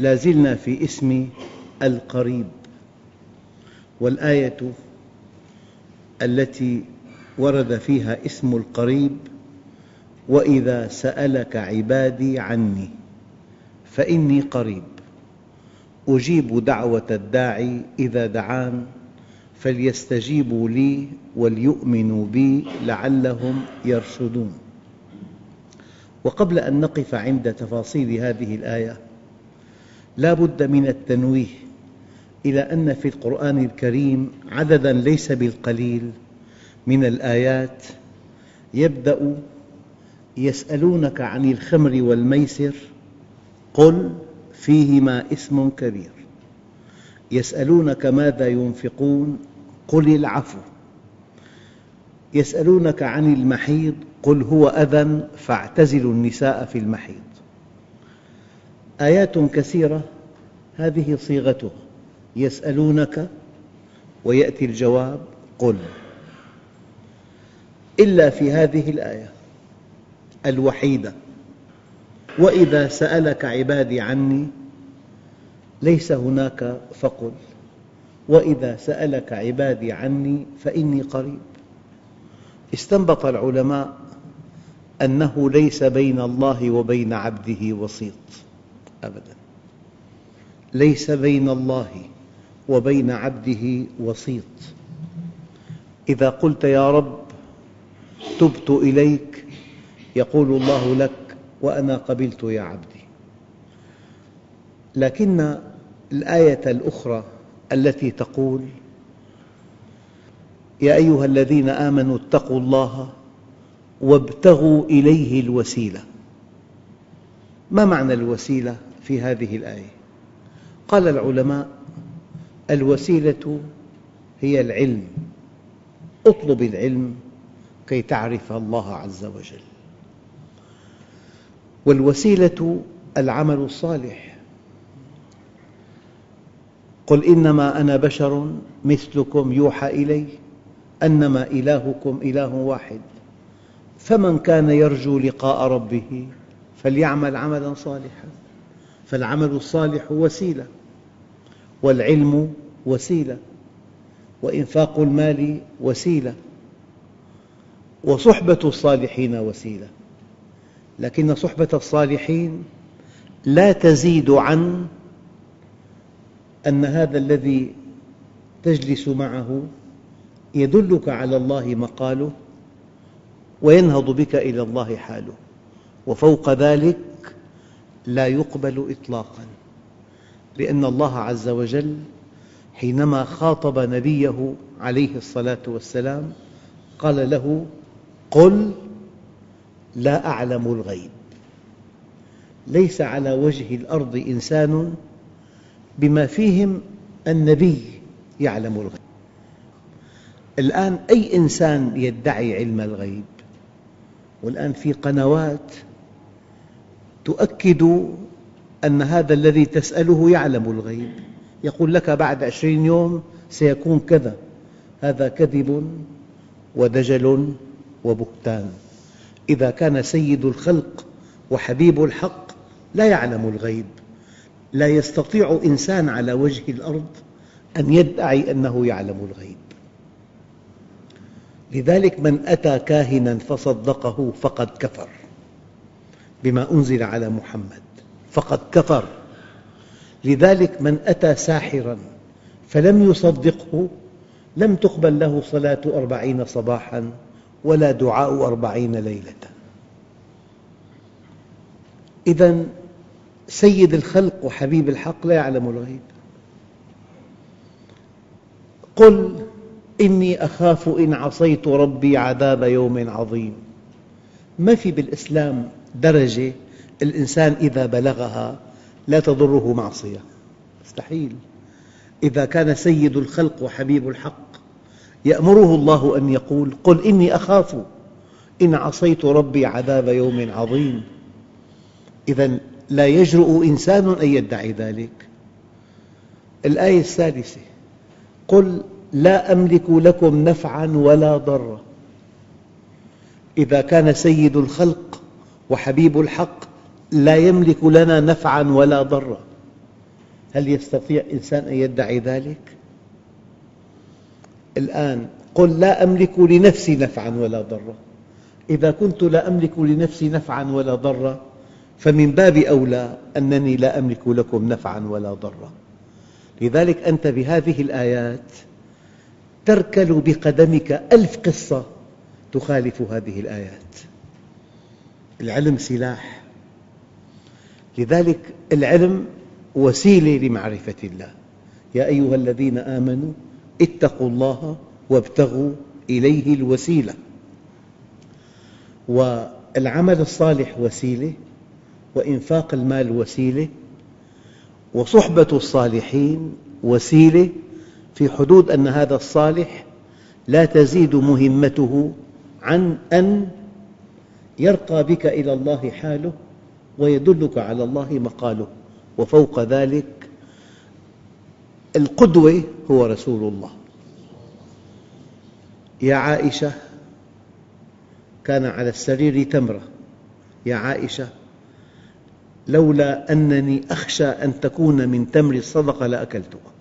لا زلنا في اسم القريب. والآية التي ورد فيها اسم القريب وإذا سألك عبادي عني فإني قريب. أجيب دعوة الداعي إذا دعان فليستجيبوا لي وليؤمنوا بي لعلهم يرشدون. وقبل أن نقف عند تفاصيل هذه الآية لا بد من التنويه إلى أن في القرآن الكريم عدداً ليس بالقليل من الآيات يبدأ يسألونك عن الخمر والميسر قل فيهما اسم كبير يسألونك ماذا ينفقون قل العفو يسألونك عن المحيض قل هو أذى فاعتزلوا النساء في المحيض آيات كثيرة هذه صيغتها يسألونك ويأتي الجواب. قل. إلا في هذه الآية الوحيدة. وإذا سألك عبادي عني ليس هناك فقل. وإذا سألك عبادي عني فإني قريب. استنبط العلماء أنه ليس بين الله وبين عبده وسيط. أبداً. ليس بين الله وبين عبده وسيط إذا قلت يا رب تبت إليك يقول الله لك وأنا قبلت يا عبدي. لكن الآية الأخرى التي تقول يا أيها الذين آمنوا اتقوا الله وابتغوا إليه الوسيلة. ما معنى الوسيلة؟ في هذه الآية؟ قال العلماء الوسيلة هي العلم اطلب العلم كي تعرف الله عز وجل. والوسيلة العمل الصالح. قل إنما أنا بشر مثلكم يوحى إلي أنما إلهكم إله واحد. فمن كان يرجو لقاء ربه فليعمل عملاً صالحاً. فالعمل الصالح وسيلة والعلم وسيلة وإنفاق المال وسيلة وصحبة الصالحين وسيلة. لكن صحبة الصالحين لا تزيد عن أن هذا الذي تجلس معه يدلك على الله مقاله وينهض بك إلى الله حاله. وفوق ذلك لا يقبل إطلاقاً لأن الله عز وجل حينما خاطب نبيه عليه الصلاة والسلام قال له قل لا أعلم الغيب. ليس على وجه الأرض إنسان بما فيهم النبي يعلم الغيب. الآن أي إنسان يدعي علم الغيب؟ والآن في قنوات تؤكد أن هذا الذي تسأله يعلم الغيب. يقول لك بعد عشرين يوم سيكون كذا. هذا كذب ودجل وبهتان. إذا كان سيد الخلق وحبيب الحق لا يعلم الغيب. لا يستطيع إنسان على وجه الأرض أن يدعي أنه يعلم الغيب. لذلك من أتى كاهنا فصدقه فقد كفر. بما أنزل على محمد. فقد كفر. لذلك من أتى ساحراً فلم يصدقه لم تقبل له صلاة أربعين صباحاً ولا دعاء أربعين ليلة. إذا سيد الخلق وحبيب الحق لا يعلم الغيب. قل إني أخاف إن عصيت ربي عذاب يوم عظيم. ما في بالإسلام درجة الإنسان إذا بلغها لا تضره معصية. مستحيل. إذا كان سيد الخلق وحبيب الحق يأمره الله أن يقول قل إني أخاف. إن عصيت ربي عذاب يوم عظيم. إذا لا يجرؤ إنسان أن يدعي ذلك. الآية الثالثة قل لا أملك لكم نفعاً ولا ضرا. إذا كان سيد الخلق وحبيب الحق لا يملك لنا نفعاً ولا ضرا. هل يستطيع إنسان أن يدعي ذلك؟ الآن قل لا أملك لنفسي نفعاً ولا ضرا. إذا كنت لا أملك لنفسي نفعاً ولا ضرا فمن باب أولى أنني لا أملك لكم نفعاً ولا ضرا. لذلك أنت بهذه الآيات تركل بقدمك ألف قصة تخالف هذه الآيات. العلم سلاح. لذلك العلم وسيلة لمعرفة الله. يا أيها الذين آمنوا اتقوا الله وابتغوا إليه الوسيلة. والعمل الصالح وسيلة وإنفاق المال وسيلة وصحبة الصالحين وسيلة في حدود أن هذا الصالح لا تزيد مهمته عن أن يرقى بك إلى الله حاله ويدلك على الله مقاله. وفوق ذلك القدوة هو رسول الله. يا عائشة كان على السرير تمرة. يا عائشة لولا أنني أخشى أن تكون من تمر الصدقة لأكلتها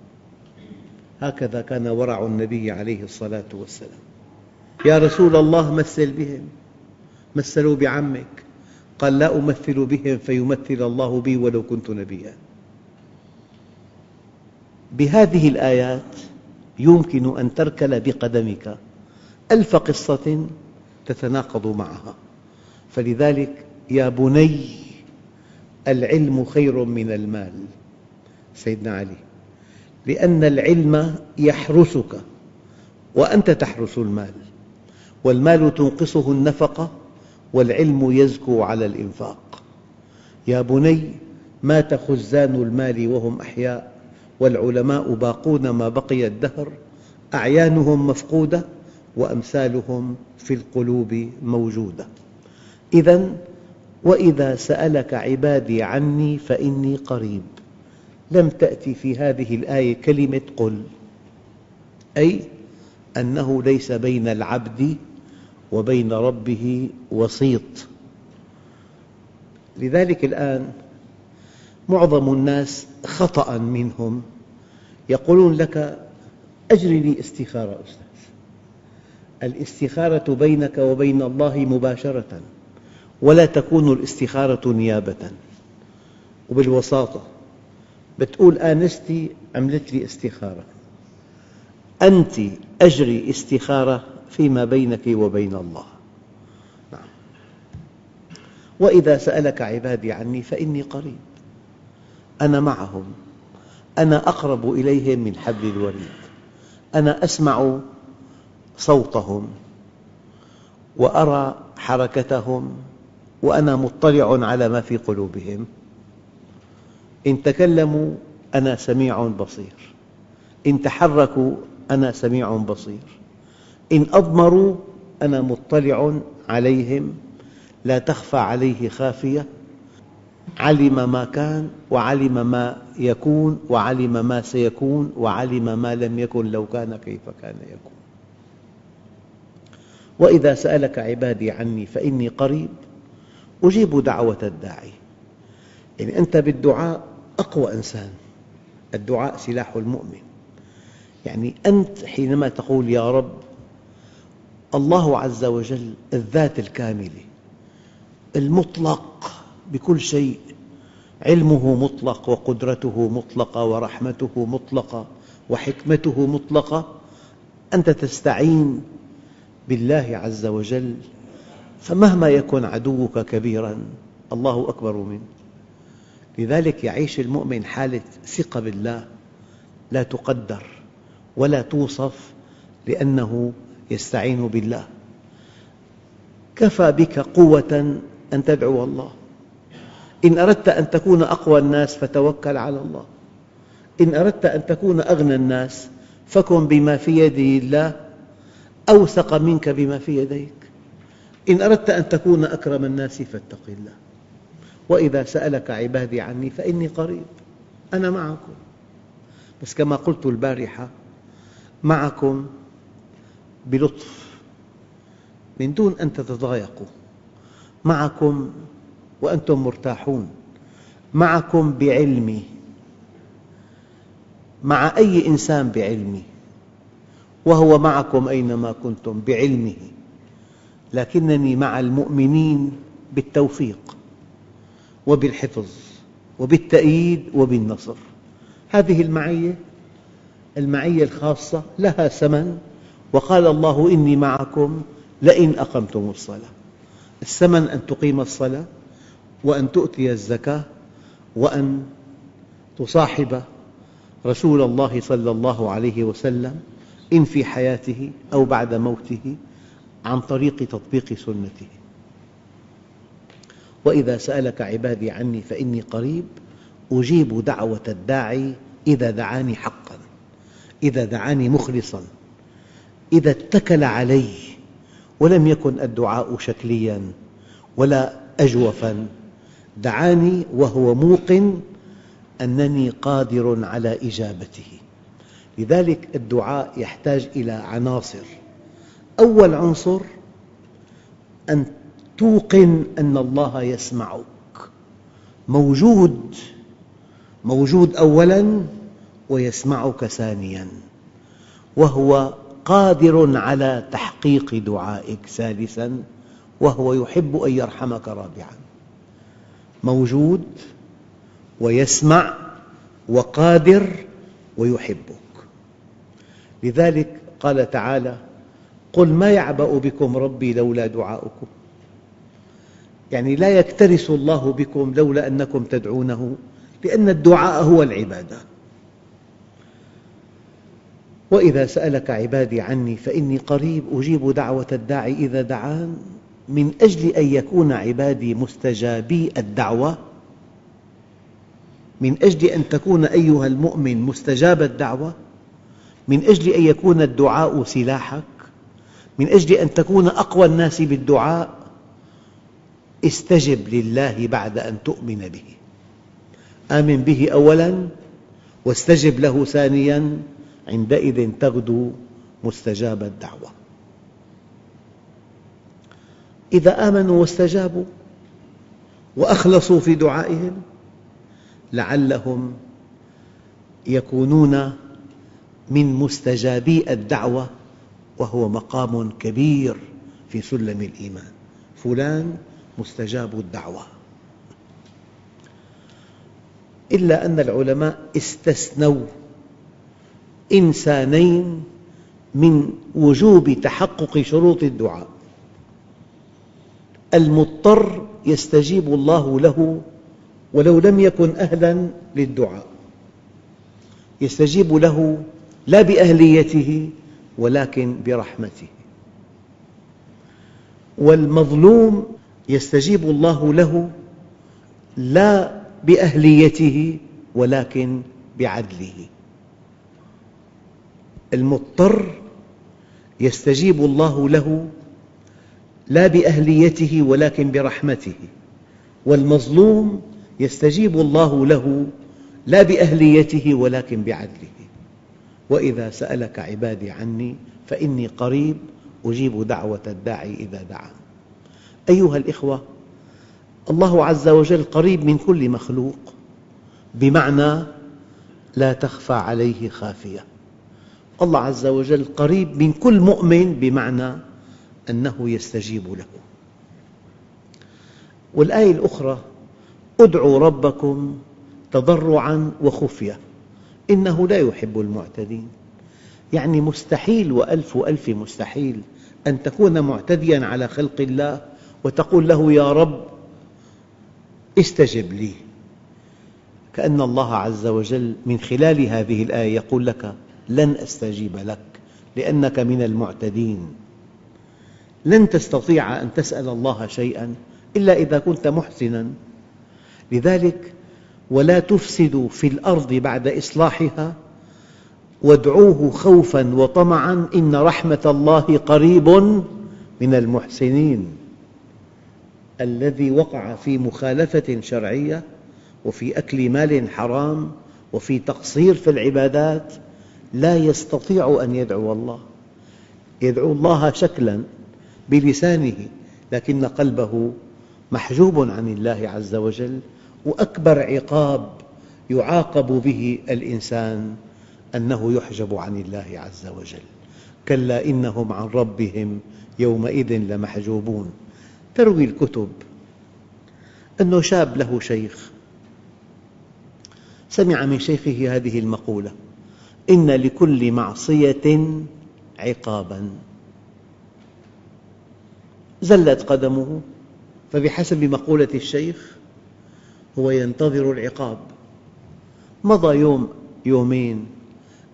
هكذا كان ورع النبي عليه الصلاة والسلام. يا رسول الله مثل بهم مثلوا بعمك. قال لا أمثل بهم فيمثل الله بي ولو كنت نبيا. بهذه الآيات يمكن أن تركل بقدمك ألف قصة تتناقض معها. فلذلك يا بني العلم خير من المال سيدنا علي لأن العلم يحرسك وأنت تحرس المال والمال تنقصه النفقة والعلم يزكو على الإنفاق. يا بني مات خزان المال وهم أحياء والعلماء باقون ما بقي الدهر. أعيانهم مفقودة وأمثالهم في القلوب موجودة. إذا وإذا سألك عبادي عني فإني قريب. لم تأتي في هذه الآية كلمة قل أي أنه ليس بين العبد وبين ربه وسيط. لذلك الآن معظم الناس خطأ منهم. يقولون لك أجري لي استخارة أستاذ. الاستخارة بينك وبين الله مباشرة ولا تكون الاستخارة نيابة. وبالوساطة بتقول آنستي عملت لي استخارة أنت أجري استخارة فيما بينك وبين الله. نعم. وإذا سألك عبادي عني فإني قريب. أنا معهم. أنا أقرب إليهم من حبل الوريد. أنا أسمع صوتهم. وأرى حركتهم. وأنا مطلع على ما في قلوبهم. إن تكلموا أنا سميع بصير. إن تحركوا أنا سميع بصير. إن أضمروا أنا مطلع عليهم لا تخفى عليه خافية. علم ما كان وعلم ما يكون وعلم ما سيكون وعلم ما لم يكن لو كان كيف كان يكون. وإذا سألك عبادي عني فإني قريب أجيب دعوة الداعي. يعني أنت بالدعاء أقوى إنسان الدعاء سلاح المؤمن. يعني أنت حينما تقول يا رب الله عز وجل الذات الكاملة المطلق بكل شيء. علمه مطلق وقدرته مطلقة ورحمته مطلقة وحكمته مطلقة. أنت تستعين بالله عز وجل فمهما يكن عدوك كبيراً الله أكبر منه لذلك يعيش المؤمن حالة ثقة بالله لا تقدر ولا توصف لأنه يستعين بالله. كفى بك قوة أن تدعو الله. إن أردت أن تكون أقوى الناس فتوكل على الله. إن أردت أن تكون أغنى الناس فكن بما في يد الله. أوثق منك بما في يديك. إن أردت أن تكون أكرم الناس فاتق الله. وإذا سألك عبادي عني فإني قريب. أنا معكم. بس كما قلت البارحة معكم بلطف. من دون أن تتضايقوا. معكم وأنتم مرتاحون. معكم بعلمي. مع أي إنسان بعلمي. وهو معكم أينما كنتم بعلمه. لكنني مع المؤمنين بالتوفيق وبالحفظ وبالتأييد وبالنصر. هذه المعية المعية الخاصة لها ثمن وقال الله إني معكم لئن أقمتم الصلاة. الثمن أن تقيم الصلاة وأن تؤتي الزكاة وأن تصاحب رسول الله صلى الله عليه وسلم إن في حياته أو بعد موته عن طريق تطبيق سنته. وإذا سألك عبادي عني فإني قريب أجيب دعوة الداعي إذا دعاني حقا إذا دعاني مخلصا. إذا اتكل علي ولم يكن الدعاء شكليا ولا أجوفا دعاني وهو موقن أنني قادر على إجابته. لذلك الدعاء يحتاج إلى عناصر. أول عنصر أن توقن أن الله يسمعك. موجود موجود أولاً ويسمعك ثانياً وهو قادر على تحقيق دعائك ثالثاً وهو يحب أن يرحمك رابعاً. موجود ويسمع وقادر ويحبك. لذلك قال تعالى قل ما يعبأ بكم ربي لولا دعاؤكم. يعني لا يكترث الله بكم لولا أنكم تدعونه لأن الدعاء هو العبادة وإذا سألك عبادي عني فإني قريب أجيب دعوة الداعي إذا دعان من أجل أن يكون عبادي مستجابي الدعوة؟ من أجل أن تكون أيها المؤمن مستجاب الدعوة؟ من أجل أن يكون الدعاء سلاحك؟ من أجل أن تكون أقوى الناس بالدعاء؟ استجب لله بعد أن تؤمن به. آمن به أولاً واستجب له ثانياً عندئذ تغدو مستجاب الدعوة. إذا آمنوا واستجابوا وأخلصوا في دعائهم لعلهم يكونون من مستجابي الدعوة وهو مقام كبير في سلم الإيمان. فلان مستجاب الدعوة. إلا أن العلماء استثنوا إنسانين من وجوب تحقق شروط الدعاء. المضطر يستجيب الله له ولو لم يكن أهلاً للدعاء. يستجيب له لا بأهليته ولكن برحمته. والمظلوم يستجيب الله له لا بأهليته ولكن بعدله. المضطر يستجيب الله له لا بأهليته ولكن برحمته والمظلوم يستجيب الله له لا بأهليته ولكن بعدله. وإذا سألك عبادي عني فإني قريب أجيب دعوة الداعي إذا دعان أيها الأخوة الله عز وجل قريب من كل مخلوق بمعنى لا تخفى عليه خافية. الله عز وجل قريب من كل مؤمن بمعنى أنه يستجيب له. والآية الأخرى ادعوا ربكم تضرعا وخفية. إنه لا يحب المعتدين. يعني مستحيل وألف ألف مستحيل أن تكون معتديا على خلق الله وتقول له يا رب استجب لي. كأن الله عز وجل من خلال هذه الآية يقول لك لن أستجيب لك لأنك من المعتدين. لن تستطيع أن تسأل الله شيئا إلا إذا كنت محسناً. لذلك ولا تفسدوا في الأرض بعد إصلاحها وادعوه خوفاً وطمعاً إن رحمة الله قريب من المحسنين. الذي وقع في مخالفة شرعية وفي أكل مال حرام وفي تقصير في العبادات لا يستطيع أن يدعو الله. يدعو الله شكلاً بلسانه لكن قلبه محجوب عن الله عز وجل وأكبر عقاب يعاقب به الإنسان أنه يحجب عن الله عز وجل. كلا إنهم عن ربهم يومئذ لمحجوبون. تروي الكتب أنه شاب له شيخ. سمع من شيخه هذه المقولة إن لكل معصية عقاباً. زلت قدمه فبحسب مقولة الشيخ هو ينتظر العقاب. مضى يوم يومين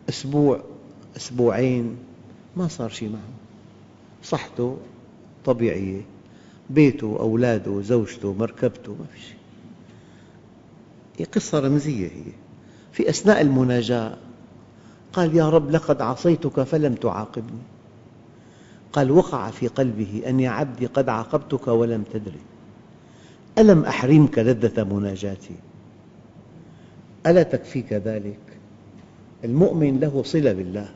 أسبوع أسبوعين ما صار شيء معه. صحته طبيعية بيته أولاده زوجته مركبته ما في شيء قصة رمزية هي. في أثناء المناجاة قال يا رب لقد عصيتك فلم تعاقبني. قال وقع في قلبه أن يا عبدي قد عاقبتك ولم تدري. ألم أحرمك لذة مناجاتي؟ ألا تكفيك ذلك؟ المؤمن له صلة بالله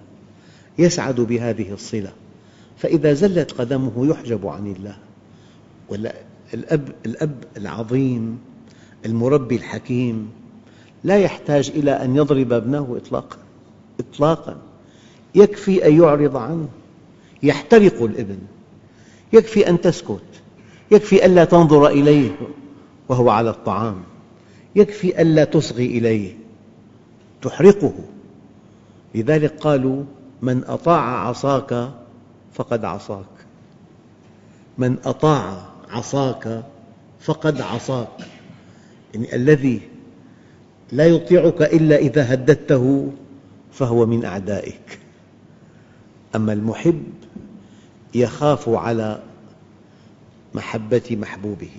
يسعد بهذه الصلة فإذا زلت قدمه يحجب عن الله. والأب الأب العظيم المربي الحكيم لا يحتاج إلى أن يضرب ابنه إطلاقا. إطلاقا. يكفي أن يعرض عنه. يحترق الإبن. يكفي أن تسكت. يكفي ألا تنظر إليه وهو على الطعام. يكفي ألا تصغي إليه. تحرقه. لذلك قالوا من أطاع عصاك فقد عصاك. من أطاع عصاك فقد عصاك. يعني الذي لا يطيعك إلا إذا هددته فهو من أعدائك أما المحب يخاف على محبة محبوبه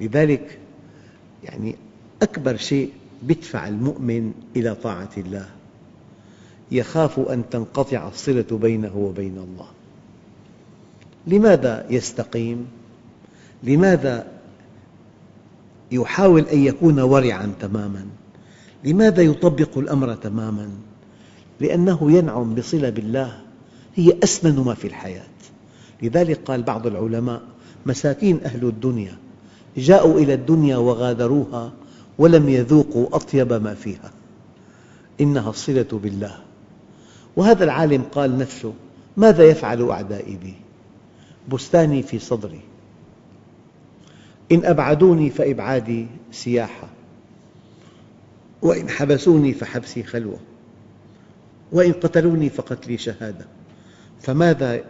لذلك يعني أكبر شيء يدفع المؤمن إلى طاعة الله يخاف أن تنقطع الصلة بينه وبين الله لماذا يستقيم؟ لماذا يحاول أن يكون ورعاً تماماً؟ لماذا يطبق الأمر تماماً؟ لأنه ينعم بصلة بالله هي أسمن ما في الحياة. لذلك قال بعض العلماء مساكين أهل الدنيا جاءوا إلى الدنيا وغادروها ولم يذوقوا أطيب ما فيها. إنها الصلة بالله. وهذا العالم قال نفسه ماذا يفعل أعدائي بي؟ بستاني في صدري. إن أبعدوني فإبعادي سياحة. وإن حبسوني فحبسي خلوة وإن قتلوني فقتلي شهادة. فماذا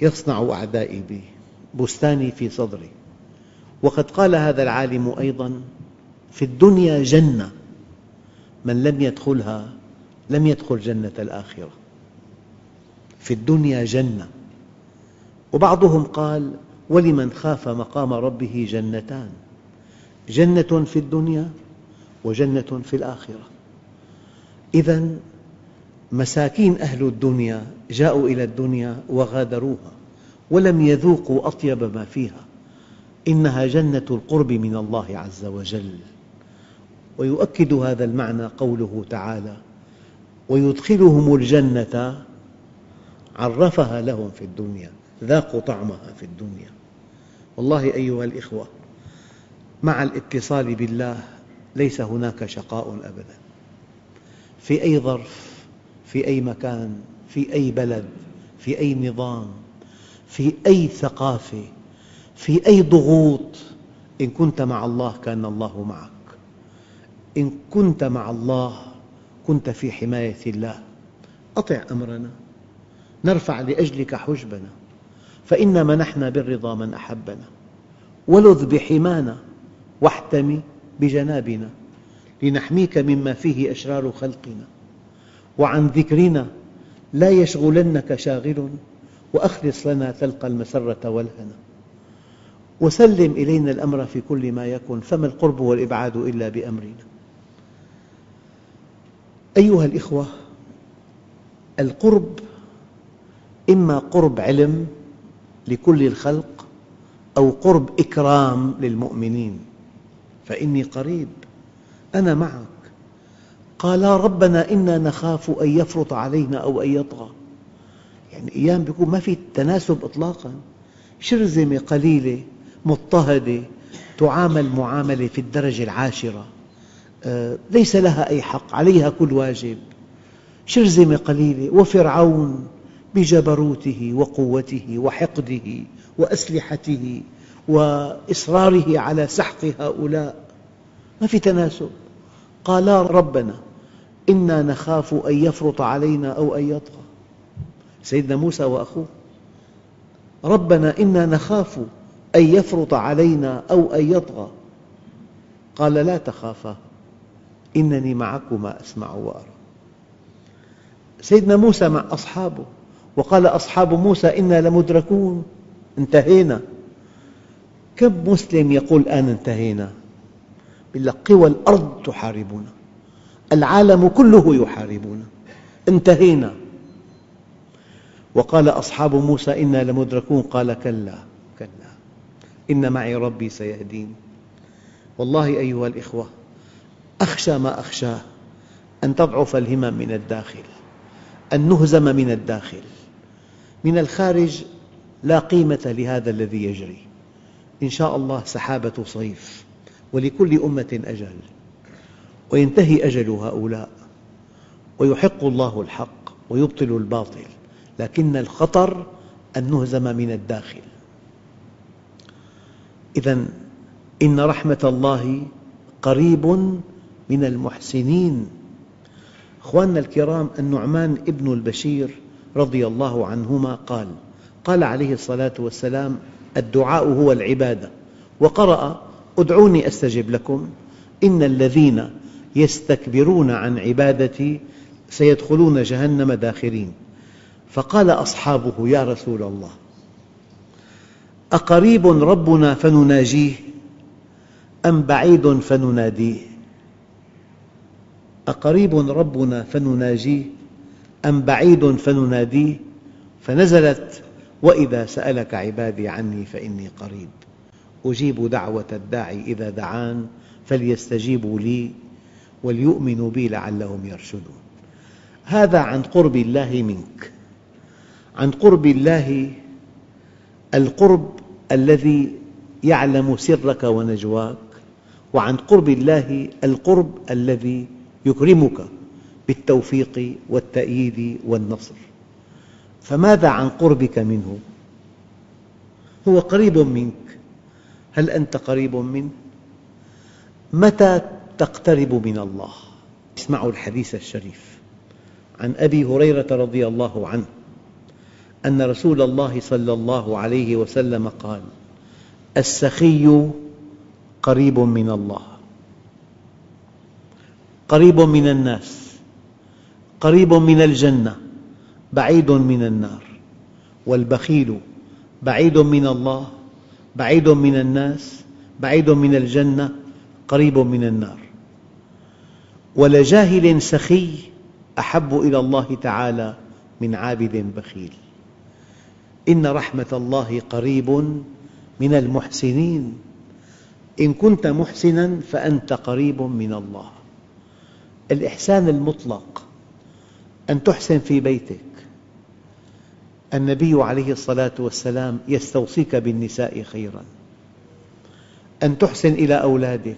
يصنع أعدائي بي بستاني في صدري؟ وقد قال هذا العالم أيضا في الدنيا جنة من لم يدخلها لم يدخل جنة الآخرة. في الدنيا جنة. وبعضهم قال ولمن خاف مقام ربه جنتان؟ جنة في الدنيا وجنة في الآخرة. إذا مساكين أهل الدنيا جاءوا إلى الدنيا وغادروها ولم يذوقوا أطيب ما فيها. إنها جنة القرب من الله عز وجل. ويؤكد هذا المعنى قوله تعالى ويدخلهم الجنة عرفها لهم في الدنيا ذاقوا طعمها في الدنيا. والله أيها الإخوة مع الاتصال بالله ليس هناك شقاء أبدا. في أي ظرف في أي مكان في أي بلد في أي نظام في أي ثقافة في أي ضغوط إن كنت مع الله كان الله معك. إن كنت مع الله كنت في حماية الله. أطع أمرنا. نرفع لأجلك حجبنا. فإنا منحنا بالرضا من أحبنا. ولذ بحمانا واحتمي بجنابنا لنحميك مما فيه أشرار خلقنا. وعن ذكرنا لا يشغلنك شاغل وأخلص لنا تلقى المسرة والهنا. وسلم إلينا الأمر في كل ما يكن فما القرب والإبعاد إلا بأمرنا. أيها الإخوة القرب إما قرب علم لكل الخلق أو قرب إكرام للمؤمنين. فإني قريب. أنا معك. قالا ربنا إنا نخاف أن يفرط علينا أو أن يطغى. يعني أيام يكون ما في تناسب إطلاقا. شرذمة قليلة مضطهدة تعامل معاملة في الدرجة العاشرة. آه، ليس لها أي حق عليها كل واجب. شرذمة قليلة وفرعون بجبروته وقوته وحقده وأسلحته وإصراره على سحق هؤلاء. ما في تناسب. قالا ربنا إنا نخاف أن يفرط علينا أو أن يطغى. سيدنا موسى وأخوه. ربنا إنا نخاف أن يفرط علينا أو أن يطغى. قال لا تخافا إنني معكما أسمع وأرى. سيدنا موسى مع أصحابه وقال أصحاب موسى إنا لمدركون. انتهينا. كم مسلم يقول الآن انتهينا؟ يقول لك قوى الأرض تحاربنا العالم كله يحاربنا انتهينا. وقال أصحاب موسى إنا لمدركون قال كلا كلا إن معي ربي سيهدين. والله أيها الإخوة أخشى ما أخشاه أن تضعف الهمم من الداخل أن نهزم من الداخل. من الخارج لا قيمة لهذا الذي يجري. إن شاء الله سحابة صيف ولكل أمة أجل. وينتهي أجل هؤلاء. ويحق الله الحق ويبطل الباطل لكن الخطر أن نهزم من الداخل. إذا إن رحمة الله قريب من المحسنين. أخواننا الكرام النعمان ابن البشير رضي الله عنهما قال قال عليه الصلاة والسلام الدعاء هو العبادة. وقرأ ادعوني أستجب لكم. إن الذين يستكبرون عن عبادتي سيدخلون جهنم داخرين. فقال أصحابه يا رسول الله أقريب ربنا فنناجيه أم بعيد فنناديه؟ أقريب ربنا فنناجيه أم بعيد فنناديه؟ فنزلت وإذا سألك عبادي عني فإني قريب. أجيب دعوة الداعي إذا دعان فليستجيبوا لي وليؤمنوا بي لعلهم يرشدون. هذا عن قرب الله منك. عن قرب الله القرب الذي يعلم سرك ونجواك. وعن قرب الله القرب الذي يكرمك بالتوفيق والتأييد والنصر. فماذا عن قربك منه؟ هو قريب منك هل أنت قريب منه؟ متى تقترب من الله؟ اسمعوا الحديث الشريف عن أبي هريرة رضي الله عنه أن رسول الله صلى الله عليه وسلم قال السخي قريب من الله قريب من الناس قريب من الجنة بعيد من النار والبخيل بعيد من الله بعيد من الناس بعيد من الجنة قريب من النار. ولجاهل سخي أحب إلى الله تعالى من عابد بخيل. إن رحمة الله قريب من المحسنين. إن كنت محسناً فأنت قريب من الله. الإحسان المطلق أن تحسن في بيتك. النبي عليه الصلاة والسلام يستوصيك بالنساء خيراً. أن تحسن إلى أولادك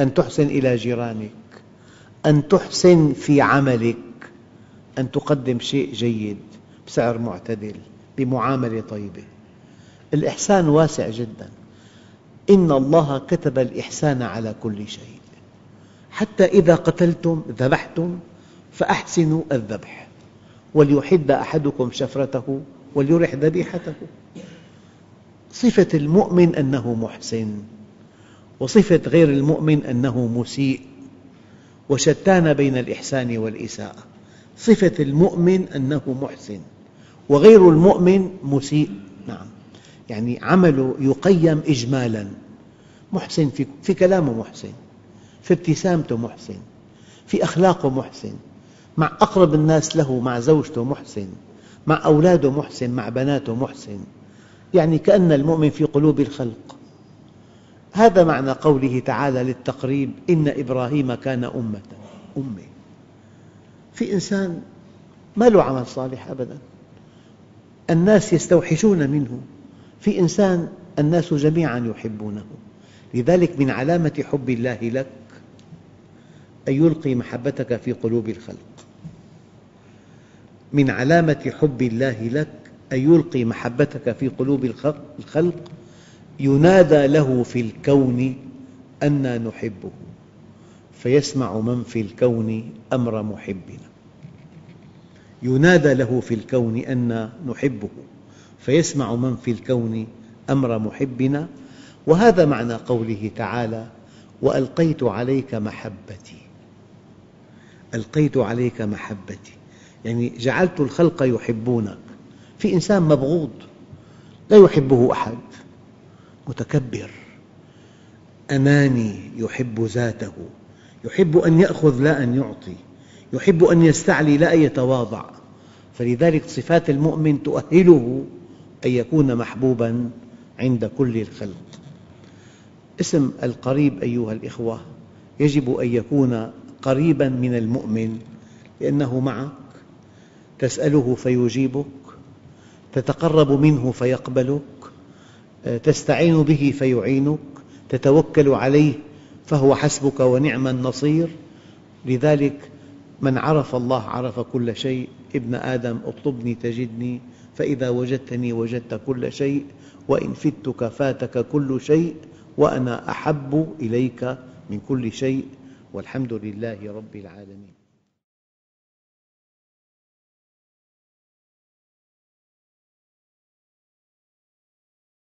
أن تحسن إلى جيرانك أن تحسن في عملك أن تقدم شيء جيد بسعر معتدل بمعاملة طيبة. الإحسان واسع جدا. إن الله كتب الإحسان على كل شيء. حتى إذا قتلتم ذبحتم فأحسنوا الذبح. وليحد أحدكم شفرته وليرح ذبيحته. صفة المؤمن أنه محسن وصفة غير المؤمن أنه مسيء وشتان بين الإحسان والإساءة. صفة المؤمن أنه محسن وغير المؤمن مسيء. نعم. يعني عمله يقيم إجمالاً. محسن في, كلامه محسن في ابتسامته محسن في أخلاقه محسن. مع أقرب الناس له مع زوجته محسن مع أولاده محسن مع بناته محسن. يعني كأن المؤمن في قلوب الخلق. هذا معنى قوله تعالى للتقريب إن إبراهيم كان أمة أمة. في إنسان ما له عمل صالح أبدا. الناس يستوحشون منه. في إنسان الناس جميعا يحبونه. لذلك من علامة حب الله لك أن يلقي محبتك في قلوب الخلق. من علامة حب الله لك أن يلقي محبتك في قلوب الخلق ينادى له في الكون أنا نحبه فيسمع من في الكون أمر محبنا. ينادى له في الكون أنا نحبه فيسمع من في الكون أمر محبنا. وهذا معنى قوله تعالى وألقيت عليك محبتي ألقيت عليك محبتي. يعني جعلت الخلق يحبونك. في إنسان مبغوض لا يحبه أحد. متكبر. أناني يحب ذاته. يحب أن يأخذ لا أن يعطي. يحب أن يستعلي لا أن يتواضع. فلذلك صفات المؤمن تؤهله أن يكون محبوباً عند كل الخلق. اسم القريب أيها الأخوة يجب أن يكون قريباً من المؤمن لأنه معك تسأله فيجيبك تتقرب منه فيقبلك تستعين به فيعينك تتوكل عليه فهو حسبك ونعم النصير. لذلك من عرف الله عرف كل شيء ابن آدم اطلبني تجدني فإذا وجدتني وجدت كل شيء وإن فتك فاتك كل شيء وأنا أحب إليك من كل شيء والحمد لله رب العالمين.